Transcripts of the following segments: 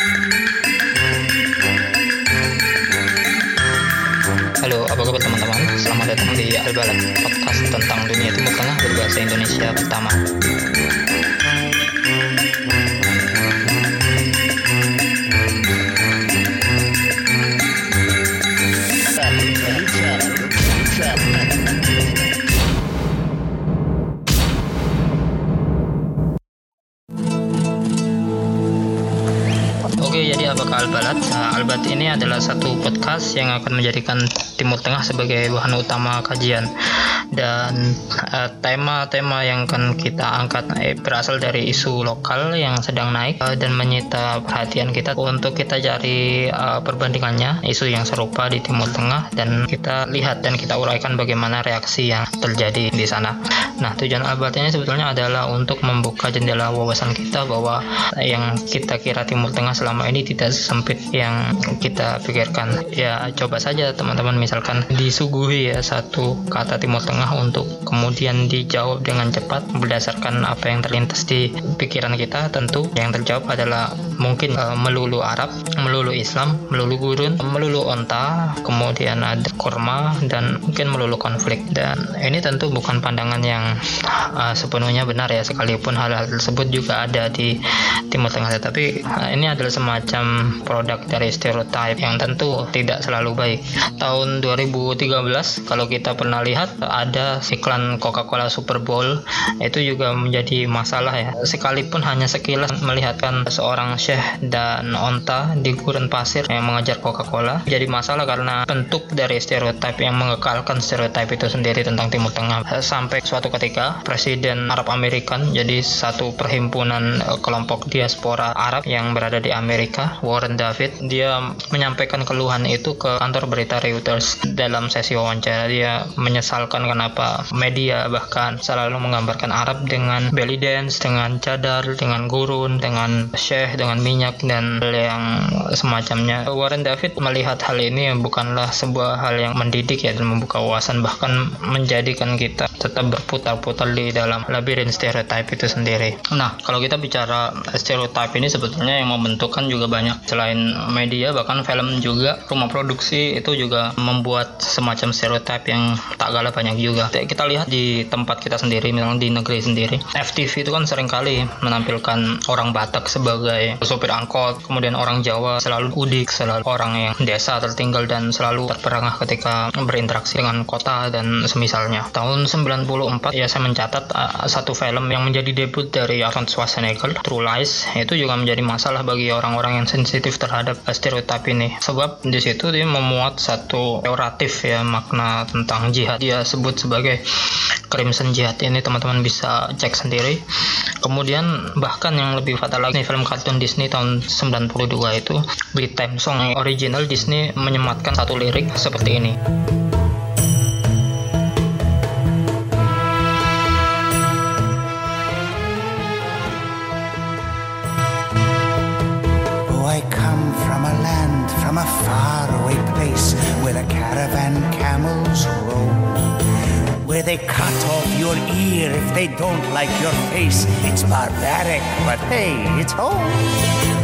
Halo, apa kabar teman-teman? Selamat datang di Albalat, podcast tentang dunia Timur Tengah berbahasa Indonesia pertama. Albalat ini adalah satu podcast yang akan menjadikan Timur Tengah sebagai bahan utama kajian dan eh, tema-tema yang akan kita angkat eh, berasal dari isu lokal yang sedang naik eh, dan menyita perhatian kita untuk kita cari eh, perbandingannya isu yang serupa di Timur Tengah dan kita lihat dan kita uraikan bagaimana reaksi yang terjadi di sana. Nah, tujuan Albalat ini sebetulnya adalah untuk membuka jendela wawasan kita bahwa yang kita kira Timur Tengah selama ini tidak sempit yang kita pikirkan. Ya, coba saja teman-teman misalkan disuguhi ya satu kata Timur Tengah untuk kemudian dijawab dengan cepat berdasarkan apa yang terlintas di pikiran kita. Tentu yang terjawab adalah mungkin eh, melulu Arab, melulu Islam, melulu gurun, melulu onta, kemudian ada kurma dan mungkin melulu konflik. Dan ini tentu bukan pandangan yang eh, sepenuhnya benar ya sekalipun hal-hal tersebut juga ada di Timur Tengah tetapi eh, ini adalah semacam produk dari stereotip yang tentu tidak selalu baik. Tahun 2013 kalau kita pernah lihat ada iklan Coca-Cola Super Bowl. Itu juga menjadi masalah ya. Sekalipun hanya sekilas melihatkan seorang syekh dan onta di gurun pasir yang mengejar Coca-Cola jadi masalah karena bentuk dari stereotip yang mengekalkan stereotip itu sendiri tentang Timur Tengah. Sampai suatu ketika Presiden Arab Amerikan jadi satu perhimpunan eh, kelompok diaspora Arab yang berada di Amerika Warren David dia menyampaikan keluhan itu ke kantor berita Reuters dalam sesi wawancara. Dia menyesalkan kenapa media bahkan selalu menggambarkan Arab dengan belly dance dengan cadar dengan gurun dengan syekh dengan minyak dan yang semacamnya. Warren David melihat hal ini bukanlah sebuah hal yang mendidik ya dan membuka wawasan bahkan menjadikan kita tetap berputar-putar di dalam labirin stereotip itu sendiri. Nah kalau kita bicara stereotip ini sebetulnya yang membentukkan juga banyak selain media bahkan film juga rumah produksi itu juga membuat semacam stereotip yang tak kalah banyak juga. Kita lihat di tempat kita sendiri misalnya di negeri sendiri FTV itu kan sering kali menampilkan orang Batak sebagai sopir angkot kemudian orang Jawa selalu udik selalu orang yang desa tertinggal dan selalu terperangah ketika berinteraksi dengan kota dan semisalnya. Tahun 94 ya saya mencatat uh, satu film yang menjadi debut dari Arnold Schwarzenegger True Lies itu juga menjadi masalah bagi orang-orang yang sensitif terhadap stereotip ini. Sebab di situ dia memuat satu teoratif ya makna tentang jihad. Dia sebut sebagai Crimson Jihad ini teman-teman bisa cek sendiri. Kemudian bahkan yang lebih fatal lagi film kartun Disney tahun 92 itu di time song original Disney menyematkan satu lirik seperti ini don't like your face. It's barbaric, but hey, it's home.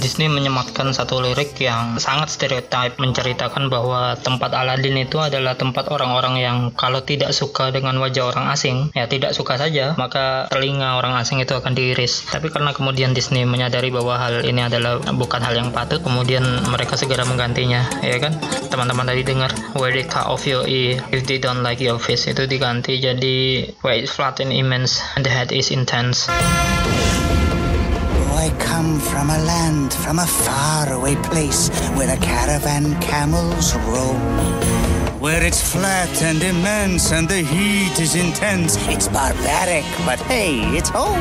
Disney menyematkan satu lirik yang sangat stereotip menceritakan bahwa tempat Aladin itu adalah tempat orang-orang yang kalau tidak suka dengan wajah orang asing ya tidak suka saja maka telinga orang asing itu akan diiris. Tapi karena kemudian Disney menyadari bahwa hal ini adalah bukan hal yang patut kemudian mereka segera menggantinya ya kan? Teman-teman tadi dengar where they cut off your ear if they don't like your face itu diganti jadi where flat and immense and the head is intense I come from a land, from a faraway place where the caravan camels roam. Where it's flat and immense and the heat is intense. It's barbaric, but hey, it's home.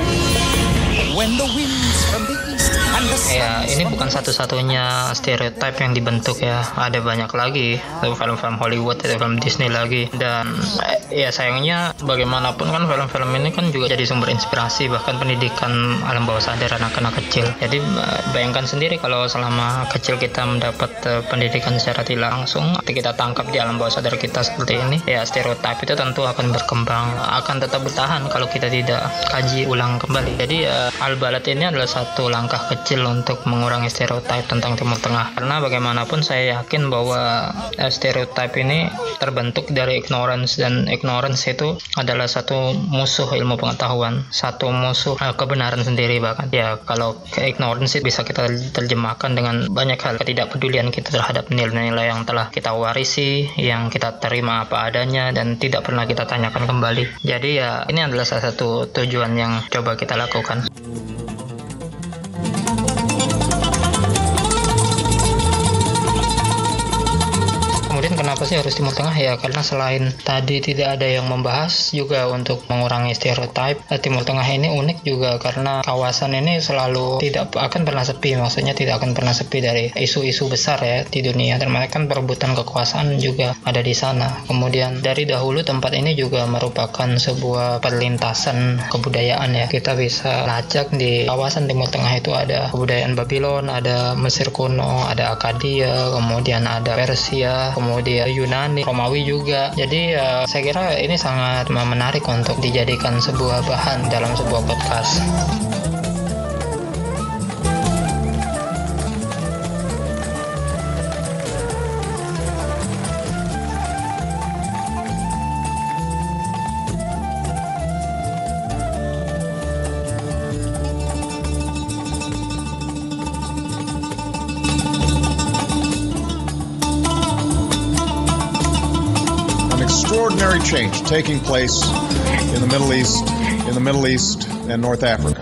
When the winds from the east ya ini bukan satu-satunya stereotip yang dibentuk ya. Ada banyak lagi. Film-film Hollywood ada film Disney lagi. Dan ya sayangnya bagaimanapun kan film-film ini kan juga jadi sumber inspirasi bahkan pendidikan alam bawah sadar anak-anak kecil. Jadi bayangkan sendiri kalau selama kecil kita mendapat uh, pendidikan secara tidak langsung kita tangkap di alam bawah sadar kita seperti ini ya stereotip itu tentu akan berkembang akan tetap bertahan kalau kita tidak kaji ulang kembali. Jadi uh, al-balat ini adalah satu langkah kecil untuk mengurangi stereotip tentang Timur Tengah. Karena bagaimanapun saya yakin bahwa uh, stereotip ini terbentuk dari ignorance dan ignorance itu adalah satu musuh ilmu pengetahuan satu musuh uh, kebenaran sendiri bahkan. Ya kalau ignorance bisa kita terjemahkan dengan banyak hal. Ketidakpedulian kita terhadap nilai-nilai yang telah kita warisi yang kita terima apa adanya dan tidak pernah kita tanyakan kembali. Jadi ya ini adalah salah satu tujuan yang coba kita lakukan kenapa sih harus Timur Tengah ya karena selain tadi tidak ada yang membahas juga untuk mengurangi stereotip eh, Timur Tengah ini unik juga karena kawasan ini selalu tidak akan pernah sepi maksudnya tidak akan pernah sepi dari isu-isu besar ya di dunia. Termasuk kan perebutan kekuasaan juga ada di sana. Kemudian dari dahulu tempat ini juga merupakan sebuah perlintasan kebudayaan ya. Kita bisa lacak di kawasan Timur Tengah itu ada kebudayaan Babylon ada Mesir kuno ada Akadia kemudian ada Persia kemudian Yunani, Romawi juga. Jadi uh, saya kira ini sangat menarik untuk dijadikan sebuah bahan dalam sebuah podcast. Change taking place in the Middle East, in the Middle East and North Africa.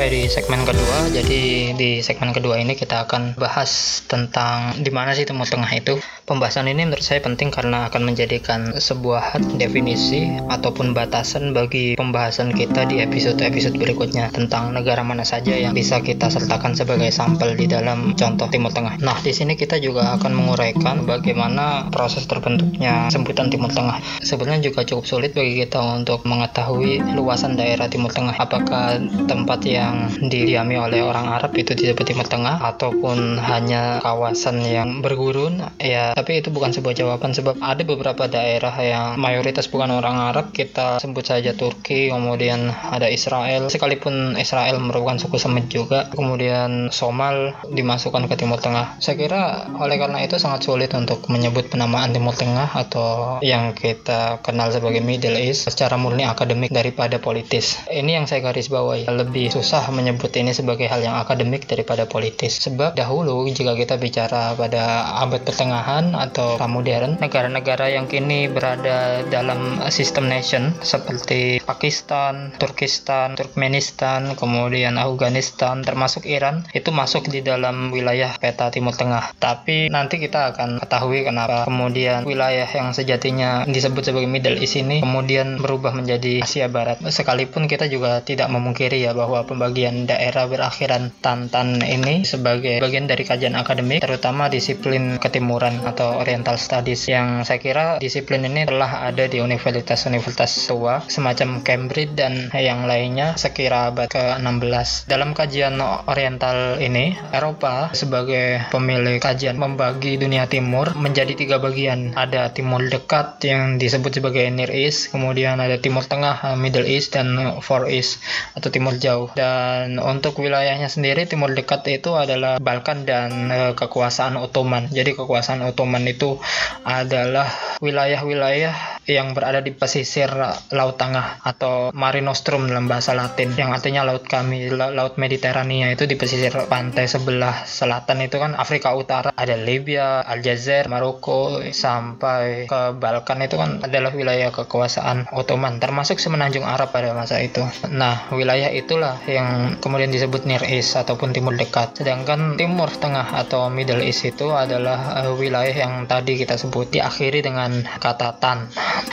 sampai di segmen kedua. Jadi di segmen kedua ini kita akan bahas tentang di mana sih Timur Tengah itu. Pembahasan ini menurut saya penting karena akan menjadikan sebuah definisi ataupun batasan bagi pembahasan kita di episode-episode berikutnya tentang negara mana saja yang bisa kita sertakan sebagai sampel di dalam contoh Timur Tengah. Nah, di sini kita juga akan menguraikan bagaimana proses terbentuknya sebutan Timur Tengah. Sebenarnya juga cukup sulit bagi kita untuk mengetahui luasan daerah Timur Tengah. Apakah tempat yang didiami oleh orang Arab itu disebut Timur Tengah ataupun hanya kawasan yang bergurun? Ya, tapi itu bukan sebuah jawaban sebab ada beberapa daerah yang mayoritas bukan orang Arab. Kita sebut saja Turki kemudian ada Israel. Sekalipun Israel merupakan suku Semit juga kemudian Somal dimasukkan ke Timur Tengah. Saya kira oleh karena itu sangat sulit untuk menyebut penamaan Timur Tengah atau yang kita kenal sebagai Middle East secara murni akademik daripada politis. Ini yang saya garis bawahi. Lebih susah menyebut ini sebagai hal yang akademik daripada politis. Sebab dahulu jika kita bicara pada abad pertengahan atau modern negara-negara yang kini berada dalam sistem nation seperti Pakistan, Turkistan, Turkmenistan, kemudian Afghanistan termasuk Iran itu masuk di dalam wilayah peta Timur Tengah. Tapi nanti kita akan ketahui kenapa kemudian wilayah yang sejatinya disebut sebagai Middle East ini kemudian berubah menjadi Asia Barat. Sekalipun kita juga tidak memungkiri ya bahwa pembagian daerah berakhiran Tantan ini sebagai bagian dari kajian akademik terutama disiplin ketimuran atau atau Oriental Studies yang saya kira disiplin ini telah ada di universitas-universitas tua semacam Cambridge dan yang lainnya sekira abad ke-16. Dalam kajian Oriental ini, Eropa sebagai pemilik kajian membagi dunia timur menjadi tiga bagian. Ada timur dekat yang disebut sebagai Near East, kemudian ada timur tengah Middle East dan Far East atau timur jauh. Dan untuk wilayahnya sendiri timur dekat itu adalah Balkan dan e, kekuasaan Ottoman. Jadi kekuasaan Ottoman Ottoman itu adalah wilayah-wilayah yang berada di pesisir Laut Tengah atau Mare Nostrum dalam bahasa Latin yang artinya laut kami laut Mediterania itu di pesisir pantai sebelah selatan itu kan Afrika Utara ada Libya, Aljazair, Maroko sampai ke Balkan itu kan adalah wilayah kekuasaan Ottoman termasuk semenanjung Arab pada masa itu. Nah, wilayah itulah yang kemudian disebut Near East ataupun Timur Dekat. Sedangkan Timur Tengah atau Middle East itu adalah uh, wilayah yang tadi kita sebut diakhiri dengan kata Tan.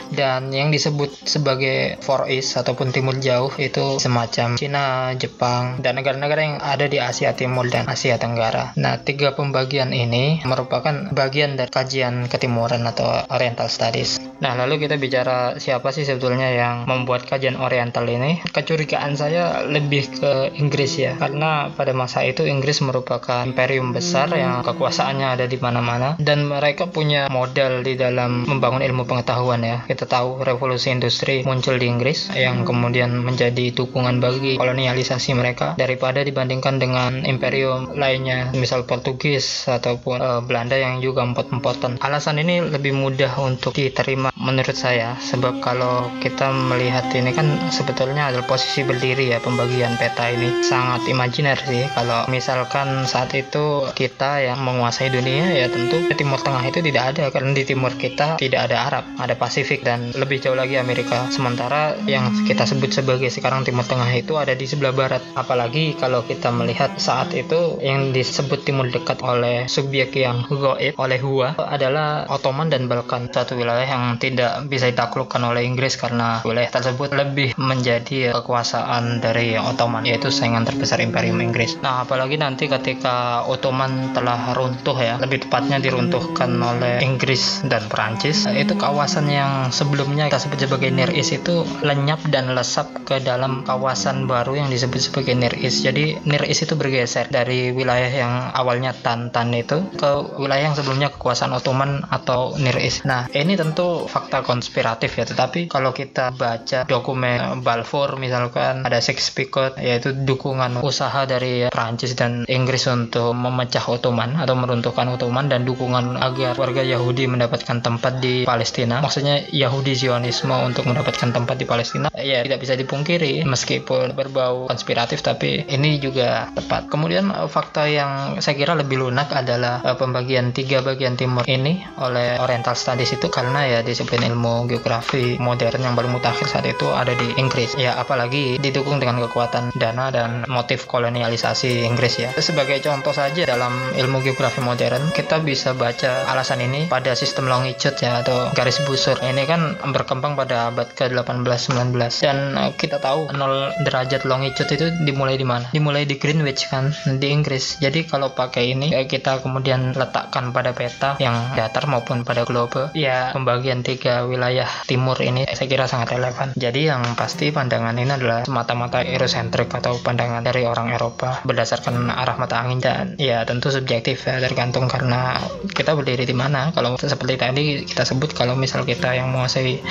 Dan yang disebut sebagai Far East ataupun Timur Jauh itu semacam Cina, Jepang, dan negara-negara yang ada di Asia Timur dan Asia Tenggara. Nah, tiga pembagian ini merupakan bagian dari kajian ketimuran atau Oriental Studies. Nah, lalu kita bicara siapa sih sebetulnya yang membuat kajian Oriental ini? Kecurigaan saya lebih ke Inggris ya, karena pada masa itu Inggris merupakan imperium besar yang kekuasaannya ada di mana-mana dan mereka punya modal di dalam membangun ilmu pengetahuan ya. Kita tahu revolusi industri muncul di Inggris yang kemudian menjadi dukungan bagi kolonialisasi mereka daripada dibandingkan dengan imperium lainnya, misal Portugis ataupun uh, Belanda yang juga empot-empotan. Alasan ini lebih mudah untuk diterima menurut saya sebab kalau kita melihat ini kan sebetulnya adalah posisi berdiri ya pembagian peta ini sangat imajiner sih kalau misalkan saat itu kita yang menguasai dunia ya tentu Timur Tengah itu tidak ada karena di timur kita tidak ada Arab ada Pasifik dan lebih jauh lagi Amerika. Sementara yang kita sebut sebagai sekarang Timur Tengah itu ada di sebelah barat. Apalagi kalau kita melihat saat itu yang disebut Timur Dekat oleh subjek yang goib oleh Hua adalah Ottoman dan Balkan satu wilayah yang tidak bisa ditaklukkan oleh Inggris karena wilayah tersebut lebih menjadi kekuasaan dari Ottoman yaitu saingan terbesar Imperium Inggris. Nah apalagi nanti ketika Ottoman telah runtuh ya lebih tepatnya diruntuhkan oleh Inggris dan Perancis. Itu kawasan yang sebelumnya kita sebut sebagai Near East itu lenyap dan lesap ke dalam kawasan baru yang disebut sebagai Near East. Jadi Near East itu bergeser dari wilayah yang awalnya Tantan itu ke wilayah yang sebelumnya kekuasaan Ottoman atau Near East. Nah ini tentu fakta konspiratif ya. Tetapi kalau kita baca dokumen Balfour misalkan ada Six Picot yaitu dukungan usaha dari Perancis dan Inggris untuk memecah Ottoman atau meruntuhkan Ottoman dan dukungan agar warga Yahudi mendapatkan tempat di Palestina. Maksudnya Yahudi Zionisme untuk mendapatkan tempat di Palestina ya tidak bisa dipungkiri meskipun berbau konspiratif tapi ini juga tepat. Kemudian eh, fakta yang saya kira lebih lunak adalah uh, pembagian tiga bagian timur ini oleh Oriental Studies itu karena ya disiplin ilmu geografi modern yang baru mutakhir saat itu ada di Inggris. Ya apalagi didukung dengan kekuatan dana dan motif kolonialisasi Inggris ya. Sebagai contoh saja dalam ilmu geografi modern kita bisa baca alasan ini pada sistem longitude ya atau garis busur. Ini kan berkembang pada abad ke-18-19 dan uh, kita tahu 0 derajat longitude itu dimulai di mana? Dimulai di Greenwich kan? Di Inggris. Jadi kalau pakai ini kita kemudian letakkan pada peta yang datar maupun pada globe ya pembagian tiga wilayah timur ini saya kira sangat relevan. Jadi yang pasti pandangan ini adalah semata-mata Eurocentrik atau pandangan dari orang Eropa berdasarkan arah mata angin dan ya tentu subjektif ya tergantung karena kita berdiri di mana. Kalau seperti tadi kita sebut kalau misal kita yang menguasai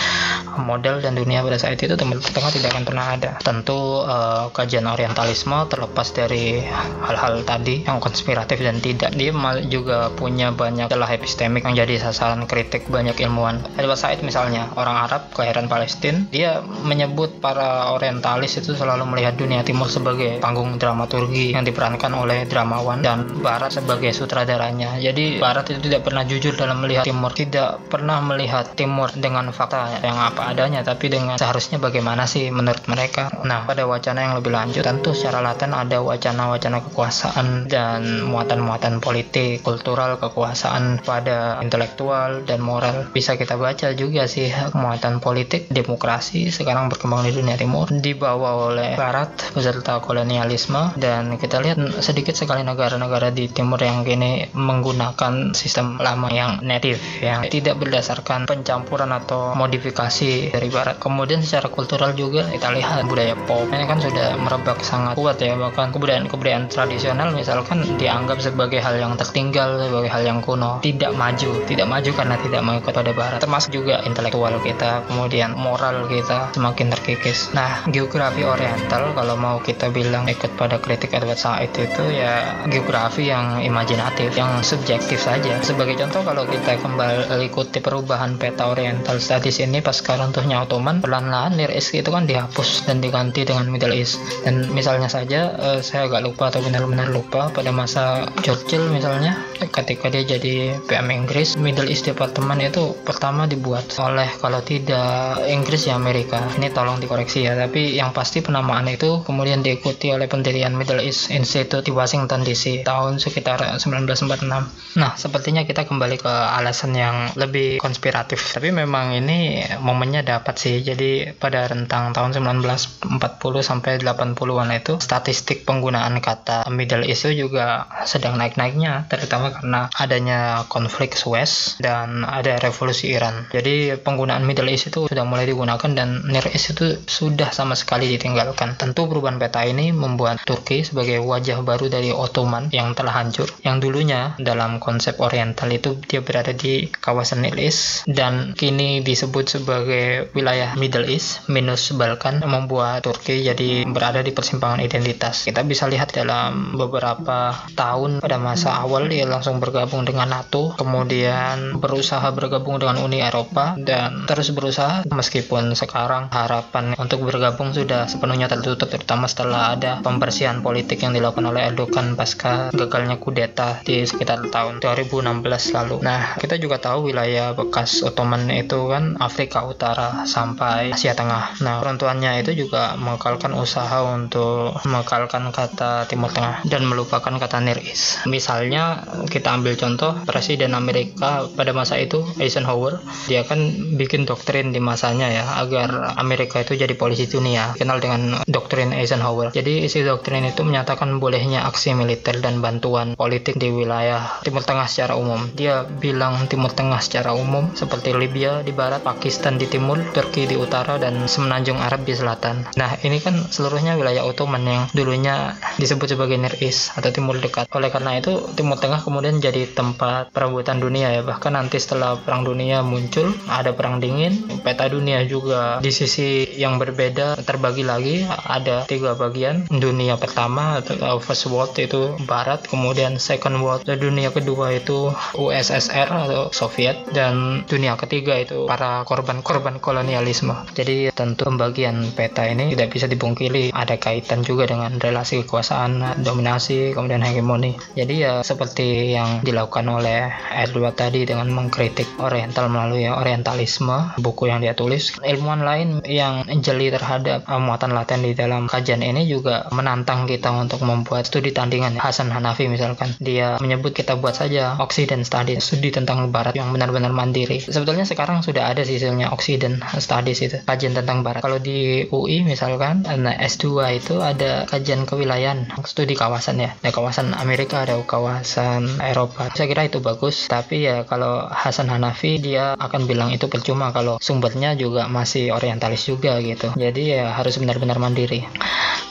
model dan dunia pada saat itu Timur Tengah tidak akan pernah ada. Tentu uh, kajian orientalisme terlepas dari hal-hal tadi yang konspiratif dan tidak dia juga punya banyak celah epistemik yang jadi sasaran kritik banyak ilmuwan. Edward Said misalnya orang Arab kelahiran Palestina dia menyebut para orientalis itu selalu melihat dunia timur sebagai panggung dramaturgi yang diperankan oleh dramawan dan barat sebagai sutradaranya. Jadi barat itu tidak pernah jujur dalam melihat timur. Tidak pernah melihat timur dengan fakta yang apa adanya tapi dengan seharusnya bagaimana sih menurut mereka? Nah pada wacana yang lebih lanjut tentu secara laten ada wacana-wacana kekuasaan dan muatan-muatan politik kultural kekuasaan pada intelektual dan moral. Bisa kita baca juga sih muatan politik demokrasi sekarang berkembang di dunia timur. Dibawa oleh barat beserta kolonialisme. Dan kita lihat sedikit sekali negara-negara di timur yang kini menggunakan sistem lama yang native yang tidak berdasarkan pencampuran atau modifikasi dari barat. Kemudian secara kultural juga kita lihat budaya pop. Ini kan sudah merebak sangat kuat ya bahkan kebudayaan-kebudayaan tradisional misalkan dianggap sebagai hal yang tertinggal sebagai hal yang kuno. Tidak maju tidak maju karena tidak mengikut pada barat. Termasuk termasuk juga intelektual kita kemudian moral kita semakin terkikis. Nah geografi oriental kalau mau kita bilang ikut pada kritik Edward Said itu ya geografi yang imajinatif yang subjektif saja sebagai contoh kalau kita kembali ikuti perubahan peta oriental studies ini pas runtuhnya Ottoman perlahan-lahan Near East itu kan dihapus dan diganti dengan Middle East. Dan misalnya saja uh, saya agak lupa atau benar-benar lupa pada masa Churchill misalnya ketika dia jadi PM Inggris Middle East Department itu pertama dibuat oleh kalau tidak Inggris ya Amerika. Ini tolong dikoreksi ya tapi yang pasti penamaan itu kemudian diikuti oleh pendirian Middle East Institute di Washington DC tahun sekitar 1946 nah sepertinya kita kembali ke alasan yang lebih konspiratif. Tapi memang ini momennya dapat sih. Jadi pada rentang tahun 1940 sampai 80-an itu statistik penggunaan kata Middle East itu juga sedang naik-naiknya terutama karena adanya konflik Suez dan ada revolusi Iran. Jadi penggunaan Middle East itu sudah mulai digunakan dan Near East itu sudah sama sekali ditinggalkan. Tentu perubahan peta ini membuat Turki sebagai wajah baru dari Ottoman yang telah hancur. Yang dulunya dalam konsep oriental itu dia berada di kawasan Near East dan kini disebut sebagai wilayah Middle East minus Balkan membuat Turki jadi berada di persimpangan identitas. Kita bisa lihat dalam beberapa tahun pada masa awal dia langsung bergabung dengan NATO kemudian berusaha bergabung dengan Uni Eropa dan terus berusaha meskipun sekarang harapan untuk bergabung sudah sepenuhnya tertutup terutama setelah ada pembersihan politik yang dilakukan oleh Erdogan pasca gagalnya kudeta di sekitar tahun 2016 lalu. Nah, kita juga tahu wilayah bekas Ottoman itu kan Afrika Utara sampai Asia Tengah. Nah, peruntuannya itu juga mengekalkan usaha untuk mengekalkan kata Timur Tengah dan melupakan kata Near. Misalnya kita ambil contoh Presiden Amerika pada masa itu Eisenhower, dia kan bikin doktrin di masanya ya agar Amerika itu jadi polisi dunia, kenal dengan doktrin Eisenhower. Jadi isi doktrin itu menyatakan bolehnya aksi militer dan bantuan politik di wilayah Timur Tengah secara umum. Dia bilang Timur Tengah secara umum seperti Libya di barat, Pakistan di timur, Turki di utara dan semenanjung Arab di selatan. Nah, ini kan seluruhnya wilayah Ottoman yang dulunya disebut sebagai Near East atau Timur Dekat. Oleh karena itu, Timur Tengah kemudian jadi tempat perebutan dunia ya. Bahkan nanti setelah Perang Dunia muncul, ada Perang Dingin, peta dunia juga di sisi yang berbeda terbagi lagi ada tiga bagian. Dunia pertama atau First World itu Barat, kemudian Second World dunia kedua itu USSR atau Soviet dan dunia ketiga itu para korban-korban kolonialisme. Jadi tentu pembagian peta ini tidak bisa dibungkiri ada kaitan juga dengan relasi kekuasaan, dominasi, kemudian hegemoni. Jadi ya seperti yang dilakukan oleh Edward tadi dengan mengkritik Oriental melalui Orientalisme, buku yang dia tulis. Ilmuwan lain yang jeli terhadap muatan laten di dalam kajian ini juga menantang kita untuk membuat studi tandingan. Hasan Hanafi misalkan, dia menyebut kita buat saja Occident Studies, studi tentang Barat yang benar-benar mandiri. Sebetulnya sekarang sudah ada sistemnya Occident Studies itu, kajian tentang Barat. Kalau di UI misalkan, nah S2 itu ada kajian kewilayahan, studi kawasan ya. Ada kawasan Amerika, ada kawasan Eropa. Saya kira itu bagus, tapi ya kalau Hasan Hanafi dia akan bilang itu percuma kalau sumbernya juga masih orientalis juga gitu. Jadi ya harus benar-benar mandiri.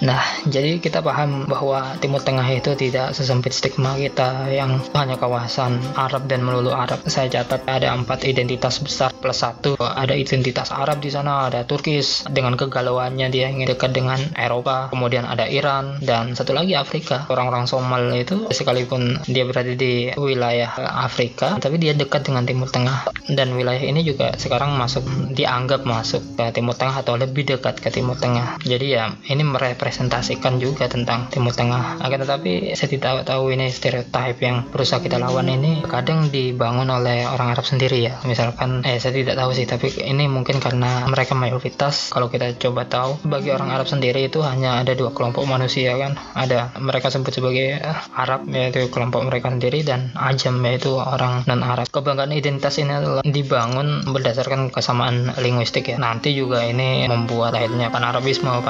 Nah, jadi kita paham bahwa Timur Tengah itu tidak sesempit stigma kita yang hanya kawasan Arab dan melulu Arab. Saya catat ada empat identitas besar plus satu. Ada identitas Arab di sana, ada Turkis dengan kegalauannya dia ingin dekat dengan Eropa. Kemudian ada Iran dan satu lagi Afrika. Orang-orang Somal itu sekalipun dia berada di wilayah Afrika, tapi dia dekat dengan Timur Tengah. Dan wilayah ini juga sekarang masuk dianggap masuk ke Timur Tengah atau lebih dekat ke Timur Tengah. Jadi ya ini merepresentasikan juga tentang Timur Tengah. Akan tetapi saya tidak tahu ini stereotip yang berusaha kita lawan ini kadang dibangun oleh orang Arab sendiri ya. Misalkan eh saya tidak tahu sih tapi ini mungkin karena mereka mayoritas kalau kita coba tahu bagi orang Arab sendiri itu hanya ada dua kelompok manusia kan. Ada mereka sebut sebagai Arab yaitu kelompok mereka sendiri dan Ajam yaitu orang non Arab. Kebanggaan identitas ini adalah dibangun berdasarkan kesamaan linguistik ya. Nanti juga ini membuat akhirnya pan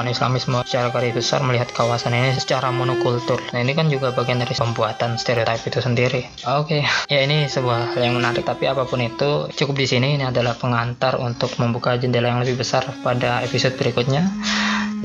Islamisme secara garis besar melihat kawasan ini secara monokultur. Nah ini kan juga bagian dari pembuatan stereotip itu sendiri. Oke, okay. ya ini sebuah hal yang menarik. Tapi apa pun itu cukup di sini. Ini adalah pengantar untuk membuka jendela yang lebih besar pada episode berikutnya.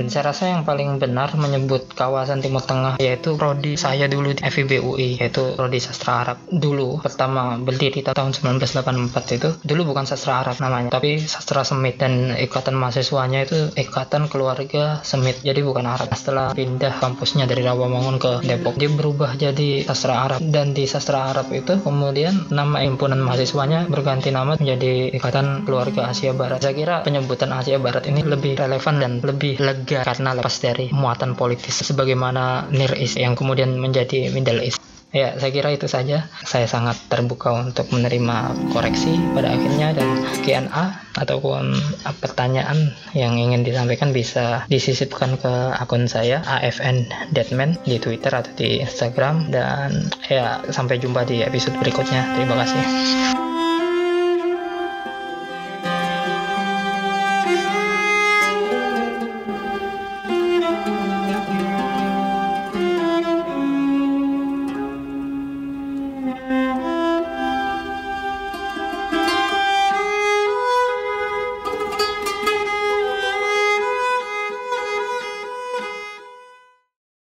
Dan saya rasa yang paling benar menyebut kawasan Timur Tengah yaitu prodi saya dulu di FIB UI yaitu prodi sastra Arab. Dulu pertama berdiri tahun 1984 itu dulu bukan sastra Arab namanya tapi sastra Semit dan ikatan mahasiswanya itu ikatan keluarga Semit jadi bukan Arab. Setelah pindah kampusnya dari Rawamangun ke Depok dia berubah jadi sastra Arab. Dan di sastra Arab itu kemudian nama himpunan mahasiswanya berganti nama menjadi ikatan keluarga Asia Barat. Saya kira penyebutan Asia Barat ini lebih relevan dan lebih lega karena lepas dari muatan politis sebagaimana Near East yang kemudian menjadi Middle East. Ya, saya kira itu saja. Saya sangat terbuka untuk menerima koreksi pada akhirnya dan Q&A ataupun pertanyaan yang ingin disampaikan bisa disisipkan ke akun saya AFN Deadman di Twitter atau di Instagram dan ya sampai jumpa di episode berikutnya. Terima kasih.